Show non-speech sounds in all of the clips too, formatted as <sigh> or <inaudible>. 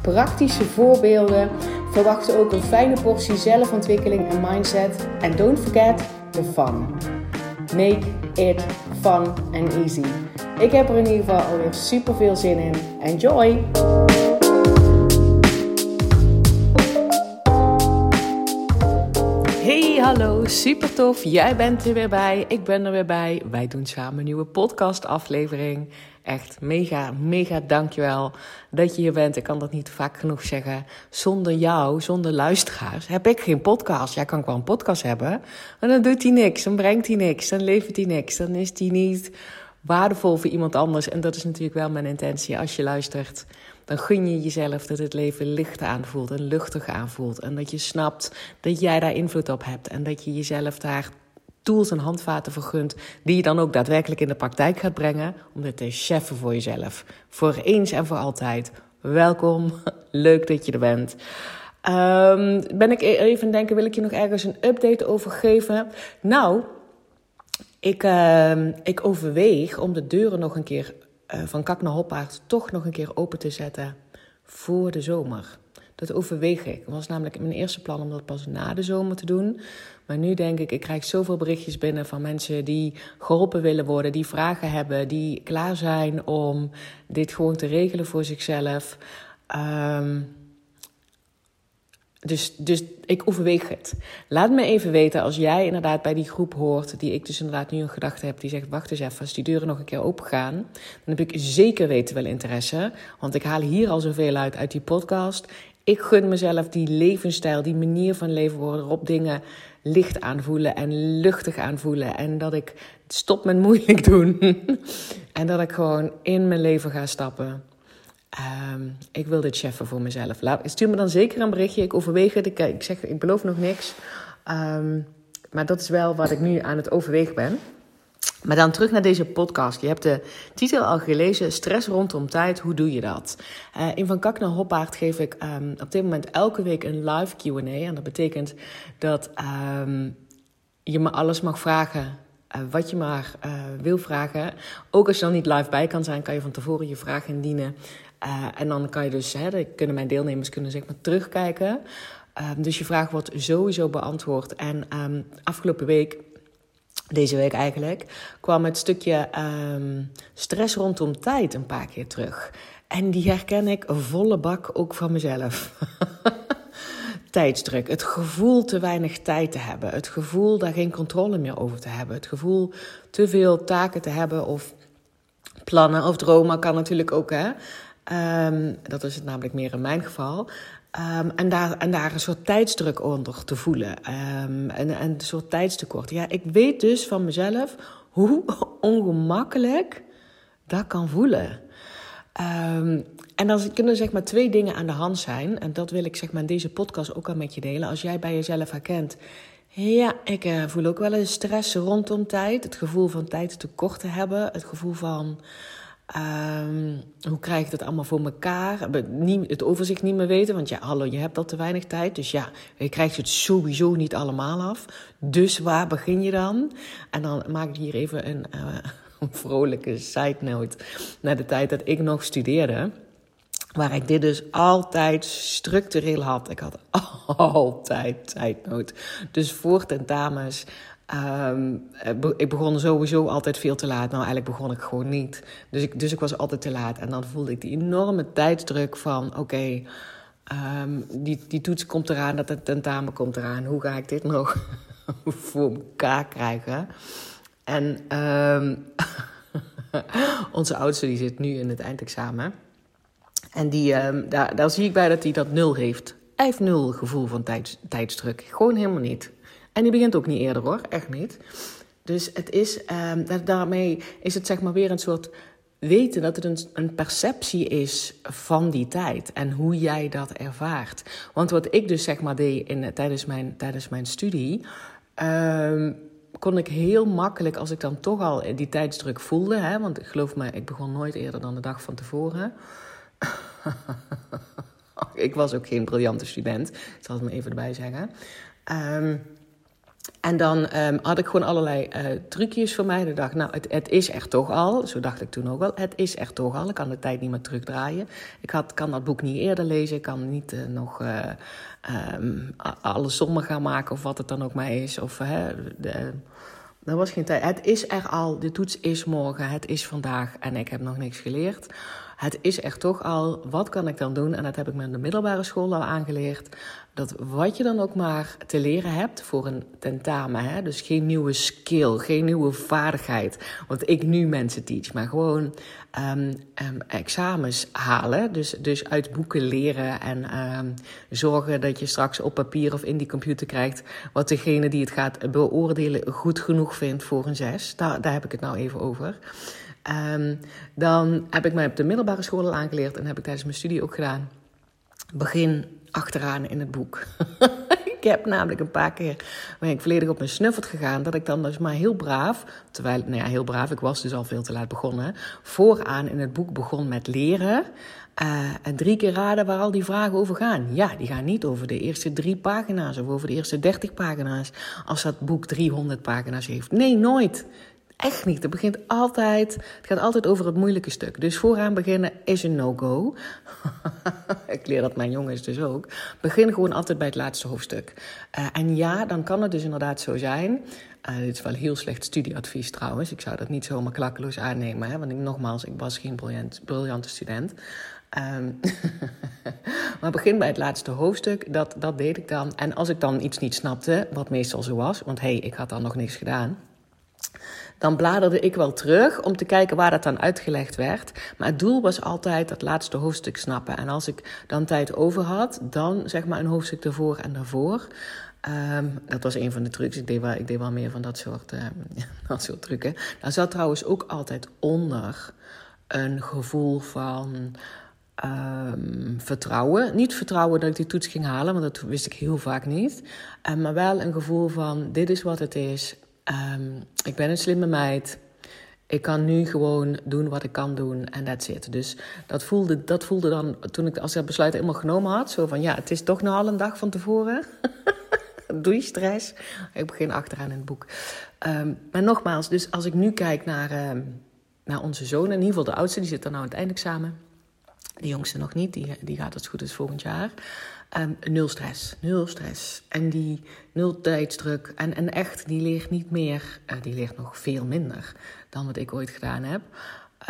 praktische voorbeelden. Verwacht ook een fijne portie zelfontwikkeling en mindset. En don't forget the fun. Make it fun and easy. Ik heb er in ieder geval alweer super veel zin in. Enjoy! Hey, hallo, super tof. Jij bent er weer bij. Ik ben er weer bij. Wij doen samen een nieuwe podcast-aflevering. Echt mega, mega dankjewel dat je hier bent. Ik kan dat niet vaak genoeg zeggen. Zonder jou, zonder luisteraars, heb ik geen podcast. Jij kan wel een podcast hebben, maar dan doet hij niks. Dan brengt hij niks. Dan levert hij niks. Dan is hij niet waardevol voor iemand anders. En dat is natuurlijk wel mijn intentie. Als je luistert, dan gun je jezelf dat het leven licht aanvoelt en luchtig aanvoelt. En dat je snapt dat jij daar invloed op hebt. En dat je jezelf daar tools en handvaten vergunt, die je dan ook daadwerkelijk in de praktijk gaat brengen, om dit te cheffen voor jezelf. Voor eens en voor altijd. Welkom, <laughs> leuk dat je er bent. Um, ben ik e- even denken, wil ik je nog ergens een update over geven? Nou, ik, uh, ik overweeg om de deuren nog een keer uh, van Kak naar Hoppaard toch nog een keer open te zetten voor de zomer. Dat overweeg ik. Het was namelijk mijn eerste plan om dat pas na de zomer te doen. Maar nu denk ik, ik krijg zoveel berichtjes binnen van mensen die geholpen willen worden, die vragen hebben, die klaar zijn om dit gewoon te regelen voor zichzelf. Um, dus, dus ik overweeg het. Laat me even weten als jij inderdaad bij die groep hoort, die ik dus inderdaad nu een gedachte heb, die zegt: Wacht eens even, als die deuren nog een keer open gaan, dan heb ik zeker weten wel interesse. Want ik haal hier al zoveel uit uit die podcast. Ik gun mezelf die levensstijl, die manier van leven waarop dingen licht aanvoelen en luchtig aanvoelen. En dat ik stop met moeilijk doen. <laughs> en dat ik gewoon in mijn leven ga stappen. Um, ik wil dit cheffen voor mezelf. Laat, stuur me dan zeker een berichtje. Ik overweeg het. Ik, ik zeg, ik beloof nog niks. Um, maar dat is wel wat ik nu aan het overwegen ben. Maar dan terug naar deze podcast. Je hebt de titel al gelezen: Stress rondom tijd. Hoe doe je dat? Uh, in Van Kak naar Hoppaard geef ik um, op dit moment elke week een live QA. En dat betekent dat um, je me alles mag vragen. Uh, wat je maar uh, wil vragen. Ook als je dan niet live bij kan zijn, kan je van tevoren je vraag indienen. en dan kan je dus, hè, kunnen mijn deelnemers kunnen zeg maar terugkijken. Um, dus je vraag wordt sowieso beantwoord. En afgelopen week deze week eigenlijk, kwam het stukje um, stress rondom tijd een paar keer terug. En die herken ik volle bak ook van mezelf. <laughs> Tijdsdruk, het gevoel te weinig tijd te hebben, het gevoel daar geen controle meer over te hebben, het gevoel te veel taken te hebben of plannen of dromen kan natuurlijk ook, hè. Um, dat is het namelijk meer in mijn geval. Um, en, daar, en daar een soort tijdsdruk onder te voelen. Um, en, en een soort tijdstekort. Ja, ik weet dus van mezelf hoe <laughs> ongemakkelijk dat kan voelen. Um, en dan kunnen zeg maar twee dingen aan de hand zijn. En dat wil ik zeg maar in deze podcast ook al met je delen. Als jij bij jezelf herkent. Ja, ik uh, voel ook wel eens stress rondom tijd. Het gevoel van tijd tekort te hebben. Het gevoel van Um, hoe krijg ik dat allemaal voor elkaar? Het overzicht niet meer weten, want ja, hallo, je hebt al te weinig tijd. Dus ja, je krijgt het sowieso niet allemaal af. Dus waar begin je dan? En dan maak ik hier even een, uh, <laughs> een vrolijke side note naar de tijd dat ik nog studeerde. Waar ik dit dus altijd structureel had. Ik had altijd <laughs> tijdnood. Dus voor tentamens Um, ik begon sowieso altijd veel te laat. Nou, eigenlijk begon ik gewoon niet. Dus ik, dus ik was altijd te laat. En dan voelde ik die enorme tijdsdruk van: oké, um, die, die toets komt eraan, dat tentamen komt eraan. Hoe ga ik dit nog <laughs> voor elkaar krijgen? En um, <laughs> onze oudste die zit nu in het eindexamen. En die, daar, daar zie ik bij dat hij dat nul heeft. Hij heeft nul gevoel van tijds, tijdsdruk. Gewoon helemaal niet. En die begint ook niet eerder hoor, echt niet. Dus het is, um, daarmee is het zeg maar weer een soort weten dat het een, een, perceptie is van die tijd en hoe jij dat ervaart. Want wat ik dus zeg maar deed in, tijdens, mijn, tijdens mijn studie, um, kon ik heel makkelijk, als ik dan toch al die tijdsdruk voelde, hè, want geloof me, ik begon nooit eerder dan de dag van tevoren. <laughs> ik was ook geen briljante student, zal het maar even erbij zeggen. Um, en dan ehm, had ik gewoon allerlei uh, trucjes voor mij. Ik dacht, nou, het, het, is er toch al. Zo dacht ik toen ook wel. Het is er toch al. Ik kan de tijd niet meer terugdraaien. Ik had, kan dat boek niet eerder lezen. Ik kan niet uh, nog uh, um, alle sommen gaan maken of wat het dan ook maar is. Of, de, er was geen tijd. Het is er al. De toets is morgen. Het is vandaag. En ik heb nog niks geleerd. Het is er toch al. Wat kan ik dan doen? En dat heb ik me in de middelbare school al aangeleerd dat wat je dan ook maar te leren hebt voor een tentamen, hè, dus geen nieuwe skill, geen nieuwe vaardigheid, wat ik nu mensen teach, maar gewoon um, um, examens halen, dus, dus uit boeken leren en um, zorgen dat je straks op papier of in die computer krijgt wat degene die het gaat beoordelen goed genoeg vindt voor een zes. Daar, daar heb ik het nou even over. Dan heb ik mij op de middelbare school al aangeleerd en heb ik tijdens mijn studie ook gedaan. Begin achteraan in het boek. <laughs> ik heb namelijk een paar keer ben ik volledig op mijn snuffert gegaan. Dat ik dan dus maar heel braaf, terwijl, nou ja, heel braaf, ik was dus al veel te laat begonnen. Vooraan in het boek begon met leren. Uh, en drie keer raden waar al die vragen over gaan. Ja, die gaan niet over de eerste drie pagina's of over de eerste dertig pagina's. Als dat boek 300 pagina's heeft. Nee, nooit. Echt niet. Het begint altijd. Het gaat altijd over het moeilijke stuk. Dus vooraan beginnen is een no-go. <laughs> ik leer dat mijn jongens dus ook. Begin gewoon altijd bij het laatste hoofdstuk. Uh, en ja, dan kan het dus inderdaad zo zijn. Uh, dit is wel heel slecht studieadvies trouwens. Ik zou dat niet zomaar klakkeloos aannemen. Hè? Want ik, nogmaals, ik was geen briljant, briljante student. Um, <laughs> maar begin bij het laatste hoofdstuk. Dat, dat deed ik dan. En als ik dan iets niet snapte, wat meestal zo was, want hé, hey, ik had dan nog niks gedaan dan bladerde ik wel terug om te kijken waar dat dan uitgelegd werd. Maar het doel was altijd dat laatste hoofdstuk snappen. En als ik dan tijd over had, dan zeg maar een hoofdstuk ervoor en daarvoor. Um, dat was een van de trucs. Ik deed wel, ik deed wel meer van dat soort, uh, <laughs> dat soort trucken. Daar zat trouwens ook altijd onder een gevoel van um, vertrouwen. Niet vertrouwen dat ik die toets ging halen, want dat wist ik heel vaak niet. Maar wel een gevoel van: dit is wat het is. Um, ik ben een slimme meid. Ik kan nu gewoon doen wat ik kan doen en that's it. Dus dat voelde, dat voelde dan, toen ik als dat besluit helemaal genomen had, zo van ja, het is toch nou al een dag van tevoren. <laughs> Doei stress. Ik begin achteraan in het boek. Um, maar nogmaals, dus als ik nu kijk naar, um, naar onze zoon, in ieder geval de oudste, die zit dan nou aan het eindexamen. De jongste nog niet, die, die gaat als goed is volgend jaar. Um, nul stress, nul stress. En die nul tijdsdruk. En, en echt, die leert niet meer, uh, die leert nog veel minder dan wat ik ooit gedaan heb.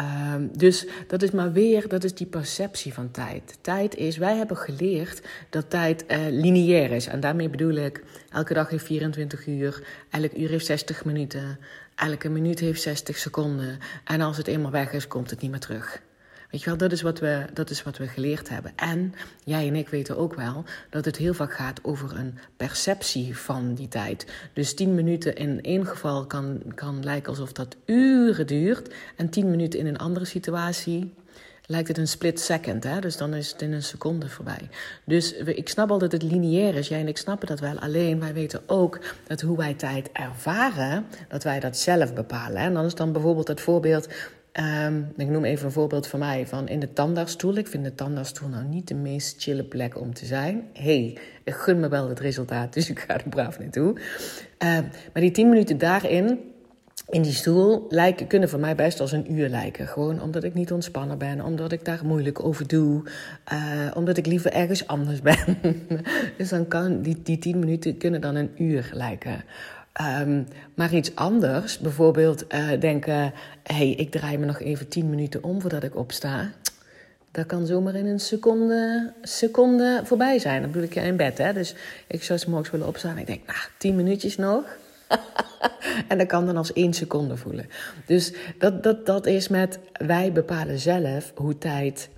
Um, dus dat is maar weer, dat is die perceptie van tijd. Tijd is, wij hebben geleerd dat tijd uh, lineair is. En daarmee bedoel ik, elke dag heeft 24 uur, elk uur heeft 60 minuten, elke minuut heeft 60 seconden. En als het eenmaal weg is, komt het niet meer terug. Weet je wel, dat is, wat we, dat is wat we geleerd hebben. En jij en ik weten ook wel dat het heel vaak gaat over een perceptie van die tijd. Dus tien minuten in één geval kan, kan lijken alsof dat uren duurt. En tien minuten in een andere situatie lijkt het een split second. Hè? Dus dan is het in een seconde voorbij. Dus ik snap al dat het lineair is. Jij en ik snappen dat wel. Alleen wij weten ook dat hoe wij tijd ervaren, dat wij dat zelf bepalen. En dan is dan bijvoorbeeld het voorbeeld Um, ik noem even een voorbeeld van mij van in de tandartsstoel. Ik vind de tandartsstoel nou niet de meest chille plek om te zijn. hey, ik gun me wel het resultaat, dus ik ga er braaf naartoe. Uh, maar die tien minuten daarin, in die stoel, lijken, kunnen voor mij best als een uur lijken. Gewoon omdat ik niet ontspannen ben, omdat ik daar moeilijk over doe, uh, omdat ik liever ergens anders <laughs> ben. dus dan kan die, die tien minuten kunnen dan een uur lijken. Um, maar iets anders, bijvoorbeeld uh, denken: hé, hey, ik draai me nog even 10 minuten om voordat ik opsta. Dat kan zomaar in een seconde, seconde voorbij zijn. Dan bedoel ik in bed, hè. Dus ik zou morgens willen opstaan en ik denk, nou, 10 minuutjes nog. <laughs> en dat kan dan als één seconde voelen. Dus dat, dat, dat is met, wij bepalen zelf hoe tijd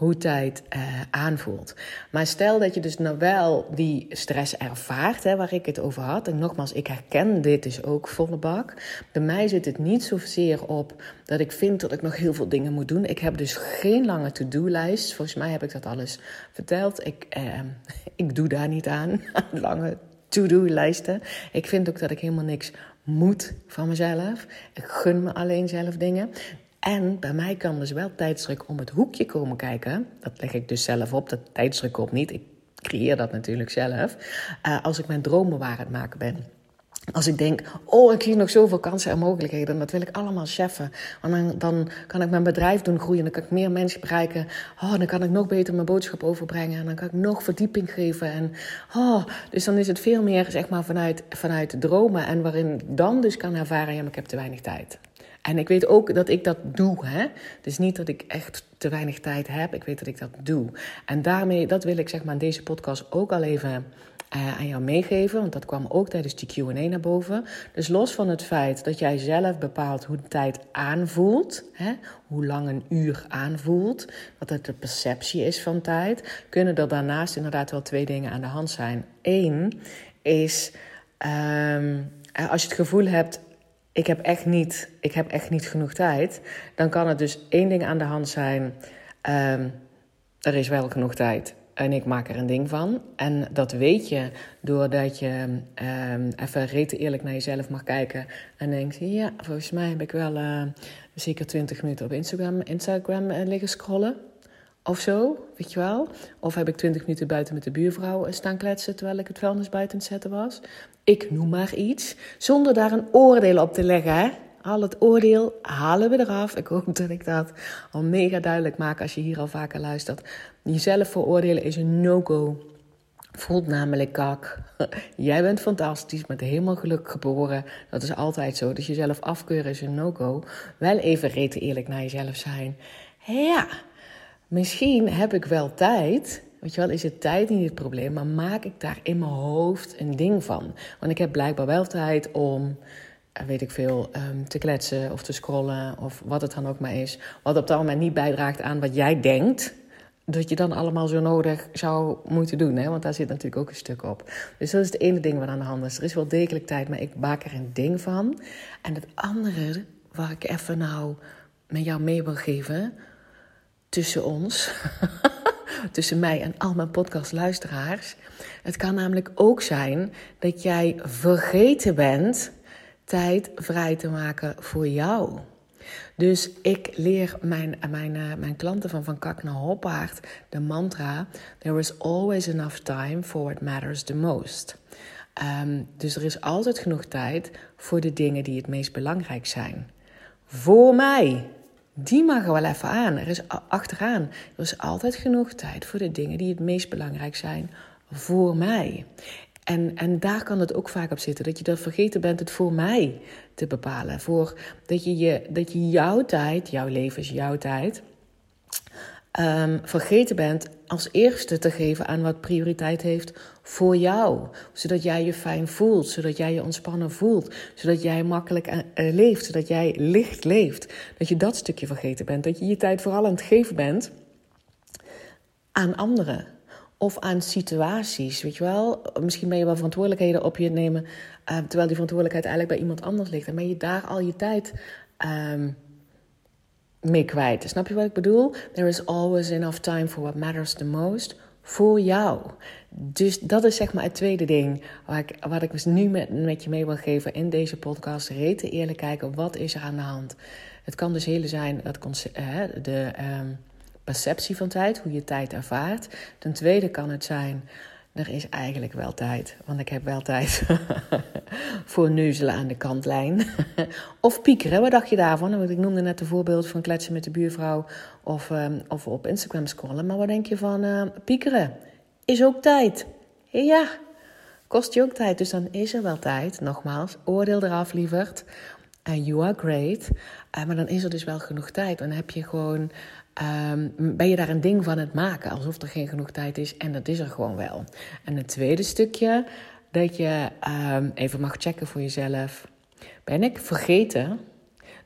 hoe tijd uh, aanvoelt. Maar stel dat je dus nou wel die stress ervaart, hè, waar ik het over had. En nogmaals, ik herken dit dus ook volle bak. Bij mij zit het niet zozeer op dat ik vind dat ik nog heel veel dingen moet doen. Ik heb dus geen lange to-do-lijst. Volgens mij heb ik dat alles verteld. Ik, uh, <laughs> ik doe daar niet aan, <laughs> lange to-do-lijsten. Ik vind ook dat ik helemaal niks moet van mezelf. Ik gun me alleen zelf dingen. En bij mij kan dus wel tijdsdruk om het hoekje komen kijken. Dat leg ik dus zelf op, dat tijdsdruk op niet. Ik creëer dat natuurlijk zelf. Uh, als ik mijn dromen waar het maken ben. Als ik denk, oh, ik zie nog zoveel kansen en mogelijkheden, dat wil ik allemaal cheffen. Want dan, dan kan ik mijn bedrijf doen groeien, dan kan ik meer mensen bereiken. Oh, dan kan ik nog beter mijn boodschap overbrengen en dan kan ik nog verdieping geven. En, oh, dus dan is het veel meer zeg maar, vanuit, vanuit dromen en waarin ik dan dus kan ervaren, ja, maar ik heb te weinig tijd. En ik weet ook dat ik dat doe. Hè? Dus niet dat ik echt te weinig tijd heb. Ik weet dat ik dat doe. En daarmee, dat wil ik zeg maar in deze podcast ook al even uh, aan jou meegeven. Want dat kwam ook tijdens die QA naar boven. Dus los van het feit dat jij zelf bepaalt hoe de tijd aanvoelt. Hè? Hoe lang een uur aanvoelt. Wat het de perceptie is van tijd. Kunnen er daarnaast inderdaad wel twee dingen aan de hand zijn. Eén is. Um, als je het gevoel hebt, ik heb echt niet, ik heb echt niet genoeg tijd, dan kan het dus één ding aan de hand zijn. Um, er is wel genoeg tijd. En ik maak er een ding van. En dat weet je doordat je um, even rete eerlijk naar jezelf mag kijken. En denkt, ja, volgens mij heb ik wel uh, zeker 20 minuten op Instagram, Instagram uh, liggen scrollen. Of zo, weet je wel. Of heb ik 20 minuten buiten met de buurvrouw eh, staan kletsen terwijl ik het vuilnis buiten het zetten was. Ik noem maar iets. Zonder daar een oordeel op te leggen. Hè? Al het oordeel halen we eraf. Ik hoop dat ik dat al mega duidelijk maak als je hier al vaker luistert. Jezelf veroordelen is een no-go. Voelt namelijk kak. <laughs> Jij bent fantastisch, met helemaal geluk geboren. Dat is altijd zo. Dus jezelf afkeuren is een no-go. Wel even reten eerlijk naar jezelf zijn. Ja, misschien heb ik wel tijd Weet je wel, is het tijd niet het probleem, maar maak ik daar in mijn hoofd een ding van? Want ik heb blijkbaar wel tijd om, eh, weet ik veel, ehm, te kletsen of te scrollen of wat het dan ook maar is. Wat op dat moment niet bijdraagt aan wat jij denkt dat je dan allemaal zo nodig zou moeten doen. Hè? Want daar zit natuurlijk ook een stuk op. Dus dat is het ene ding wat aan de hand is. Er is wel degelijk tijd, maar ik maak er een ding van. En het andere waar ik even nou met jou mee wil geven, tussen ons. <laughs> tussen mij en al mijn podcastluisteraars. Het kan namelijk ook zijn dat jij vergeten bent tijd vrij te maken voor jou. Dus ik leer mijn, mijn, uh, mijn klanten van Van Kak naar Hoppaard de mantra: There is always enough time for what matters the most. Um, dus er is altijd genoeg tijd voor de dingen die het meest belangrijk zijn. Voor mij die mag er wel even aan. Er is achteraan. Er is altijd genoeg tijd voor de dingen die het meest belangrijk zijn voor mij. En, en daar kan het ook vaak op zitten. Dat je dat vergeten bent het voor mij te bepalen. Voor dat, je je, dat je jouw tijd, jouw leven is jouw tijd um, vergeten bent als eerste te geven aan wat prioriteit heeft voor jou. Zodat jij je fijn voelt, zodat jij je ontspannen voelt, zodat jij makkelijk uh, leeft, zodat jij licht leeft. Dat je dat stukje vergeten bent, dat je je tijd vooral aan het geven bent aan anderen. Of aan situaties, weet je wel. Misschien ben je wel verantwoordelijkheden op je nemen, uh, terwijl die verantwoordelijkheid eigenlijk bij iemand anders ligt. En ben je daar al je tijd um, mee kwijt. Snap je wat ik bedoel? There is always enough time for what matters the most voor jou. Dus dat is zeg maar het tweede ding waar ik, wat ik dus nu met, met je mee wil geven in deze podcast. Reten eerlijk kijken, wat is er aan de hand? Het kan dus hele zijn het concept, de um, perceptie van tijd, hoe je tijd ervaart. Ten tweede kan het zijn er is eigenlijk wel tijd. Want ik heb wel tijd <laughs> voor neuzelen aan de kantlijn. <laughs> of piekeren, wat dacht je daarvan? Want ik noemde net een voorbeeld van kletsen met de buurvrouw of, um, of op Instagram scrollen. Maar wat denk je van uh, piekeren? Is ook tijd. Ja, kost je ook tijd. Dus dan is er wel tijd. Nogmaals, oordeel eraf, lieverd. And you are great. Uh, maar dan is er dus wel genoeg tijd. Dan heb je gewoon Um, ben je daar een ding van het maken, alsof er geen genoeg tijd is. En dat is er gewoon wel. En het tweede stukje, dat je um, even mag checken voor jezelf. Ben ik vergeten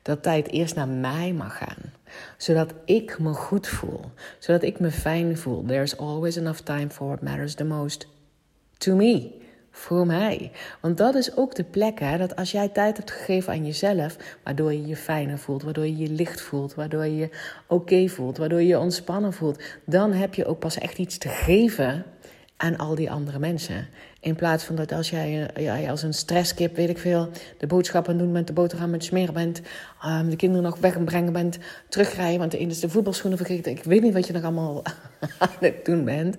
dat tijd eerst naar mij mag gaan? Zodat ik me goed voel. Zodat ik me fijn voel. There's always enough time for what matters the most to me voor mij. Want dat is ook de plek, hè, dat als jij tijd hebt gegeven aan jezelf, waardoor je je fijner voelt, waardoor je je licht voelt, waardoor je je oké voelt, waardoor je je ontspannen voelt, dan heb je ook pas echt iets te geven aan al die andere mensen. In plaats van dat als jij ja, als een stresskip, weet ik veel, de boodschappen doen bent, de boterham met smeren bent, um, de kinderen nog weg en brengen bent, terugrijden, want de is de voetbalschoenen vergeten. Ik weet niet wat je nog allemaal <laughs> aan het doen bent.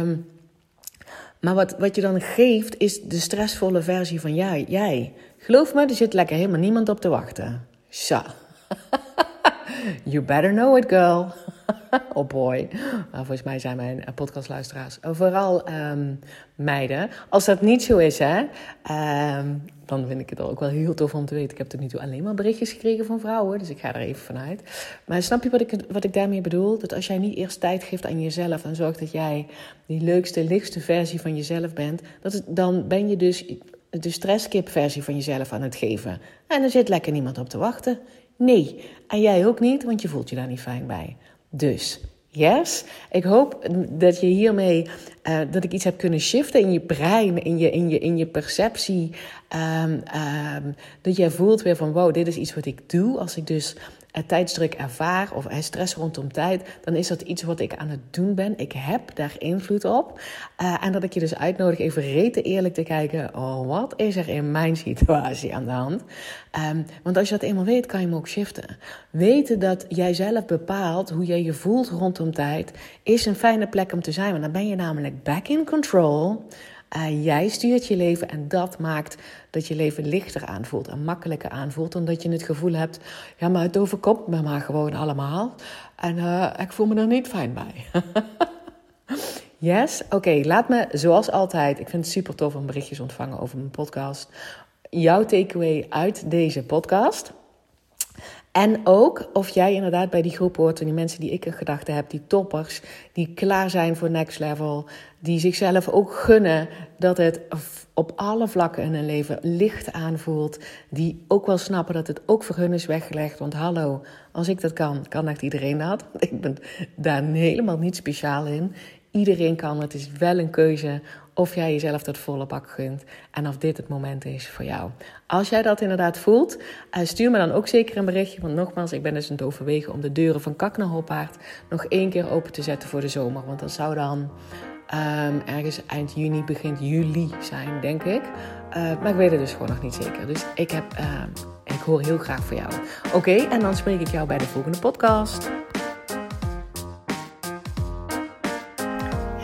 Um, maar wat, wat je dan geeft, is de stressvolle versie van jij. jij. Geloof me, er zit lekker helemaal niemand op te wachten. Zo. <laughs> you better know it, girl. <laughs> oh boy. Nou, volgens mij zijn mijn eh, podcastluisteraars vooral um, meiden. Als dat niet zo is, hè, um, dan vind ik het ook wel heel tof om te weten. Ik heb tot nu toe alleen maar berichtjes gekregen van vrouwen, dus ik ga er even vanuit. Maar snap je wat ik, wat ik daarmee bedoel? Dat als jij niet eerst tijd geeft aan jezelf en zorgt dat jij die leukste, lichtste versie van jezelf bent, dat dan ben je dus de stresskip-versie van jezelf aan het geven. En er zit lekker niemand op te wachten. Nee, en jij ook niet, want je voelt je daar niet fijn bij. Dus, yes. Ik hoop dat je hiermee, uh, dat ik iets heb kunnen shiften in je brein, in je, in je, in je perceptie. Um, dat jij voelt weer van, wow, dit is iets wat ik doe. Als ik dus tijdsdruk ervaar of stress rondom tijd, dan is dat iets wat ik aan het doen ben. Ik heb daar invloed op. Uh, en dat ik je dus uitnodig even rete eerlijk te kijken, oh, wat is er in mijn situatie aan de hand? Um, want als je dat eenmaal weet, kan je hem ook shiften. Weten dat jij zelf bepaalt hoe jij je voelt rondom tijd, is een fijne plek om te zijn. Want dan ben je namelijk back in control. Uh, jij stuurt je leven en dat maakt dat je leven lichter aanvoelt en makkelijker aanvoelt. Omdat je het gevoel hebt, ja, maar het overkomt me maar gewoon allemaal. En uh, ik voel me er niet fijn bij. <laughs> yes? Oké, laat me zoals altijd, ik vind het super tof om berichtjes ontvangen over mijn podcast. Jouw takeaway uit deze podcast. En ook of jij inderdaad bij die groep hoort, van die mensen die ik in gedachten heb, die toppers, die klaar zijn voor next level, die zichzelf ook gunnen dat het op alle vlakken in hun leven licht aanvoelt, die ook wel snappen dat het ook voor hun is weggelegd. Want hallo, als ik dat kan, kan echt iedereen dat. <laughs> Ik ben daar helemaal niet speciaal in. Iedereen kan, het is wel een keuze of jij jezelf dat volle bak gunt en of dit het moment is voor jou. Als jij dat inderdaad voelt, eh, stuur me dan ook zeker een berichtje. Want nogmaals, ik ben dus aan het overwegen om de deuren van Kak nog één keer open te zetten voor de zomer. Want dat zou dan um, ergens eind juni, begin juli zijn, denk ik. Uh, maar ik weet het dus gewoon nog niet zeker. Dus ik, heb, uh, ik hoor heel graag van jou. Oké, en dan spreek ik jou bij de volgende podcast.